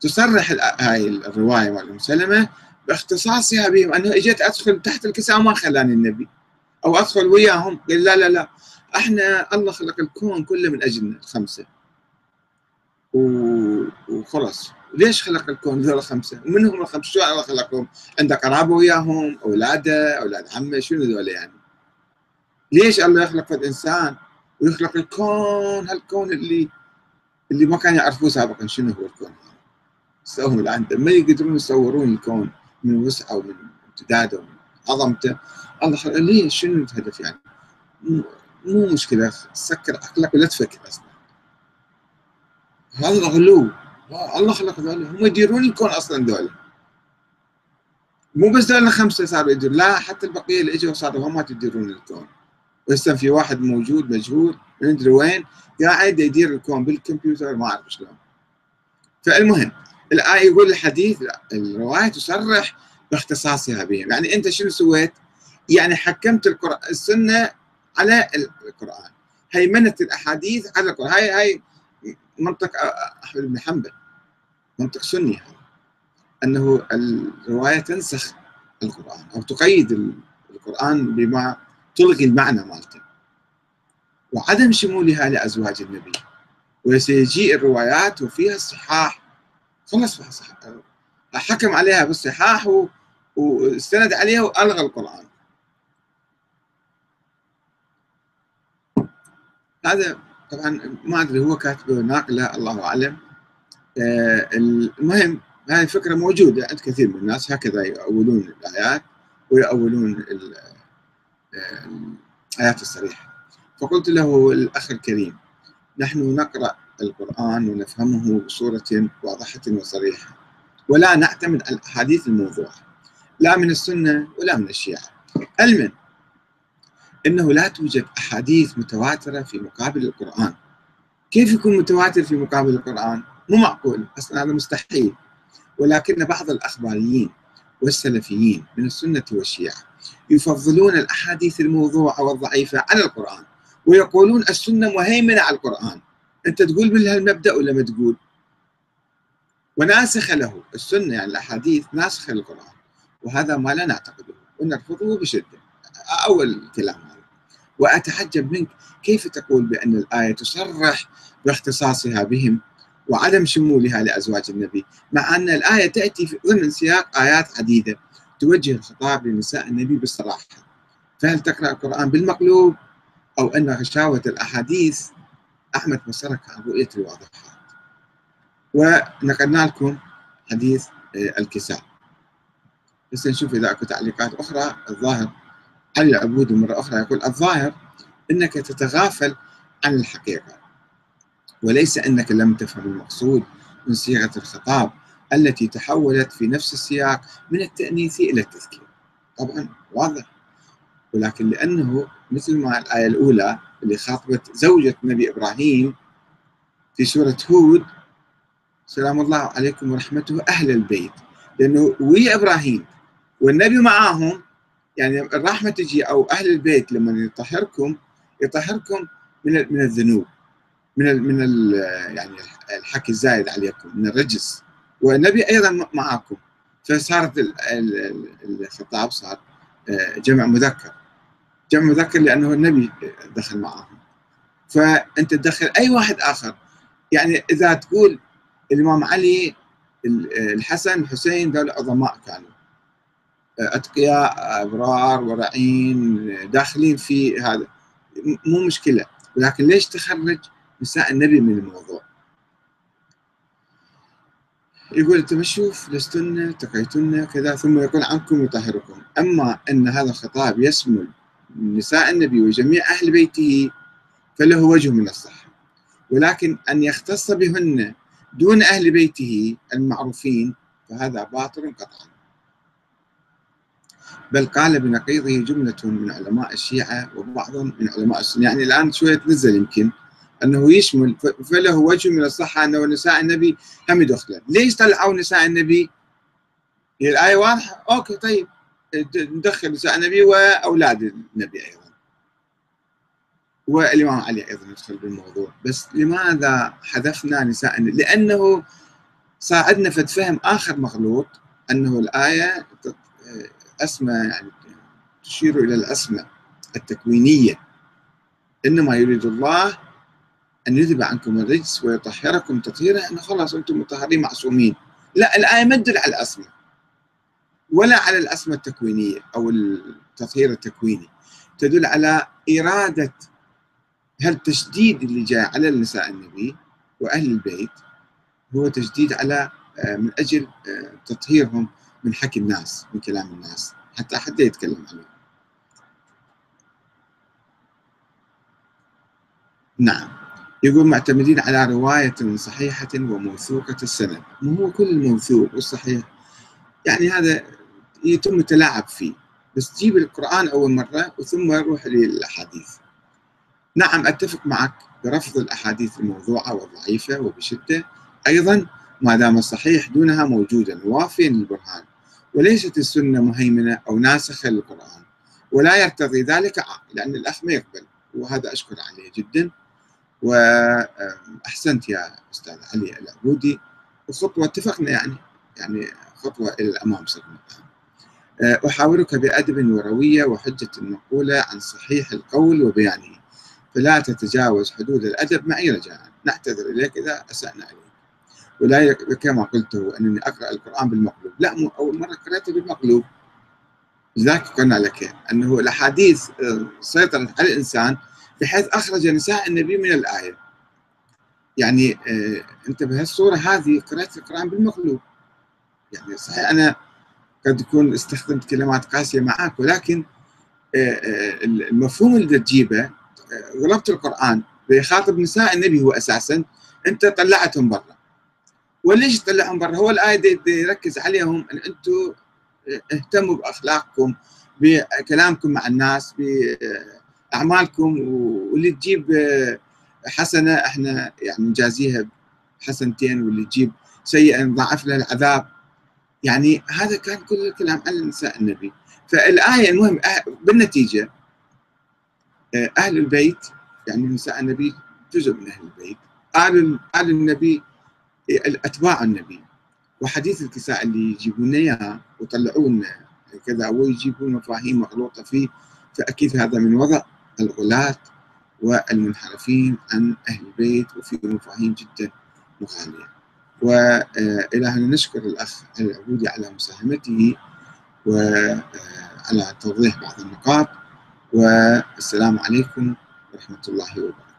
تصرح هاي الرواية مال باختصاصها بهم أنه اجيت أدخل تحت الكساء وما خلاني النبي أو أدخل وياهم قال لا لا لا إحنا الله خلق الكون كله من أجلنا الخمسة وخلص ليش خلق الكون ذول الخمسة؟ ومن هم الخمسة؟ شو الله خلقهم؟ عنده قرابه وياهم؟ اولاده؟ أولاد عمة؟ شنو ذول يعني؟ ليش الله يخلق الإنسان ويخلق الكون هالكون اللي اللي ما كانوا يعرفوه سابقا شنو هو الكون سووا الآن. ما يقدرون يصورون الكون من وسعه ومن امتداده ومن عظمته. الله ليش شنو الهدف يعني؟ مو مشكلة سكر عقلك ولا تفكر أصلا. هذا غلو الله خلق ذولا هم يديرون الكون أصلا ذولا. مو بس ذولا خمسه صاروا يديرون لا حتى البقية اللي إجوا صاروا هم يديرون الكون. هسه في واحد موجود مجهول. ما ندري وين؟ قاعد يدير الكون بالكمبيوتر ما أعرف شلون. فالمهم الآية يقول الحديث الرواية تصرح باختصاصها بهم. يعني أنت شنو سويت؟ يعني حكمت القرآن السنة على القرآن. هيمنت الأحاديث على القرآن. هاي هاي منطق أحمد بن حنبل. منطق سني أنه الرواية تنسخ القرآن أو تقيد القرآن بما تلغي المعنى مالته. وعدم شمولها لأزواج النبي. وسيجيء الروايات وفيها الصحاح خلص حكم عليها بالصحاح واستند عليها وألغى القرآن. هذا طبعا ما أدري هو كاتبه ناقله الله أعلم. آه المهم هذه الفكرة موجودة عند كثير من الناس هكذا يؤولون الآيات ويؤولون الآيات الصريحة. فقلت له الأخ الكريم نحن نقرأ القرآن ونفهمه بصورة واضحة وصريحة. ولا نعتمد على الأحاديث الموضوعة لا من السنة ولا من الشيعة. علما أنه لا توجد أحاديث متواترة في مقابل القرآن. كيف يكون متواتر في مقابل القرآن؟ مو معقول أصلا هذا مستحيل. ولكن بعض الأخباريين والسلفيين من السنة والشيعة يفضلون الأحاديث الموضوعة والضعيفة على القرآن ويقولون السنة مهيمنة على القرآن. أنت تقول من هالمبدأ ولا ما تقول؟ وناسخة له. السنة يعني الأحاديث ناسخة للقرآن وهذا ما لا نعتقده. ونرفضه بشدة. أول كلام هذا. وأتحجب منك كيف تقول بأن الآية تصرح باختصاصها بهم وعدم شمولها لأزواج النبي مع أن الآية تأتي ضمن سياق آيات عديدة توجه الخطاب لنساء النبي بالصراحة. فهل تقرأ القرآن بالمقلوب؟ أو أن غشاوة الأحاديث أحمد بصرك عن رؤية الواضحات. ونقلنا لكم حديث آه، الكساء. بس نشوف إذا أكو تعليقات أخرى. الظاهر علي العبود مرة أخرى يقول الظاهر أنك تتغافل عن الحقيقة وليس أنك لم تفهم المقصود من صيغة الخطاب التي تحولت في نفس السياق من التأنيث إلى التذكير. طبعا واضح. ولكن لأنه مثل ما الآية الأولى اللي خاطبت زوجة النبي إبراهيم في سورة هود سلام الله عليكم ورحمته أهل البيت. لأنه ويا إبراهيم والنبي معاهم يعني الرحمة تجي أو أهل البيت لما يطهركم يطهركم من من الذنوب من من يعني الحكي الزايد عليكم من الرجس. والنبي أيضا معكم فصارت الخطاب صار آه، جمع مذكر. جمع مذكر لأنه النبي دخل معهم فأنت تدخل أي واحد آخر. يعني إذا تقول الإمام علي الحسن الحسين دول عظماء كانوا. أتقياء أبرار ورعين داخلين في هذا. مو مشكلة. ولكن ليش تخرج نساء النبي من الموضوع؟ يقول انت بشوف لستن تقيتن كذا ثم يقول عنكم يطهركم. أما أن هذا الخطاب يشمل نساء النبي وجميع أهل بيته فله وجه من الصحة. ولكن أن يختص بهن دون أهل بيته المعروفين فهذا باطل قطعا. بل قال بنقيضه جملة من علماء الشيعة وبعض من علماء السنة. يعني الآن شوية تنزل يمكن. أنه يشمل فله وجه من الصحة أنه نساء النبي هم يدخلن، ليش طلعوا نساء النبي؟ هي الآية واضحة؟ أوكي طيب. ندخل نساء النبي وأولاد النبي أيضا. والإمام علي أيضا يدخل بالموضوع، بس لماذا حذفنا نساء النبي؟ لأنه صار فد فهم آخر مغلوط أنه الآية أسمى يعني تشير إلى الأسمى التكوينية إنما يريد الله أن يذهب عنكم الرجس ويطهركم تطهيرا أنه خلاص أنتم مطهرين معصومين لا الآية ما تدل على الأسمى ولا على الأسمى التكوينية أو التطهير التكويني. تدل على إرادة هالتشديد اللي جاء على النساء النبي وأهل البيت هو تشديد على آه، من أجل آه، تطهيرهم من حكي الناس من كلام الناس حتى حتى يتكلم عنه. نعم. يقول معتمدين على رواية صحيحة وموثوقة السند. مو هو كل الموثوق والصحيح يعني هذا يتم التلاعب فيه. بس جيب القرآن أول مرة وثم روح للأحاديث. نعم أتفق معك برفض الأحاديث الموضوعة والضعيفة وبشدة. أيضا ما دام الصحيح دونها موجودا وافيا للبرهان. وليست السنة مهيمنة أو ناسخة للقرآن. ولا يرتضي ذلك لأن الأخ ما يقبل. وهذا أشكر عليه جدا. وأحسنت يا أستاذ علي العبودي. وخطوة اتفقنا يعني يعني خطوة إلى الأمام صرنا أه، أحاورك بأدب وروية وحجة مقولة عن صحيح القول وبيانه. فلا تتجاوز حدود الأدب معي رجاء. نعتذر إليك إذا أسأنا عليك ولا كما قلت أنني أقرأ القرآن بالمقلوب. لا أول مرة قرأته بالمقلوب. لذلك قلنا لك أنه الأحاديث أه، سيطرت على الإنسان بحيث أخرج نساء النبي من الآية. يعني أه، أنت بهالصورة هذه قرأت القرآن بالمقلوب. يعني صحيح أنا قد يكون استخدمت كلمات قاسية معك ولكن آه، آه، المفهوم اللي تجيبه آه، غلبت القرآن بيخاطب نساء النبي هو أساسا أنت طلعتهم برا. وليش تطلعهم برا؟ هو دي يركز عليهم أن أنتم اهتموا بأخلاقكم بكلامكم مع الناس بأعمالكم واللي تجيب حسنة إحنا يعني نجازيها حسنتين واللي تجيب سيئة نضاعف لها العذاب. يعني هذا كان كل الكلام عن نساء النبي. فالآية المهم بالنتيجة آه، أهل البيت يعني نساء النبي جزء من أهل البيت. آل آل النبي أتباع النبي. وحديث الكساء اللي يجيبون إياه ويطلعون كذا ويجيبون مفاهيم مغلوطة فيه فأكيد هذا من وضع الغلاة والمنحرفين عن أهل البيت وفي مفاهيم جدا مغالية وإلى أن نشكر الأخ العبودي على مساهمته وعلى توضيح بعض النقاط والسلام عليكم ورحمة الله وبركاته.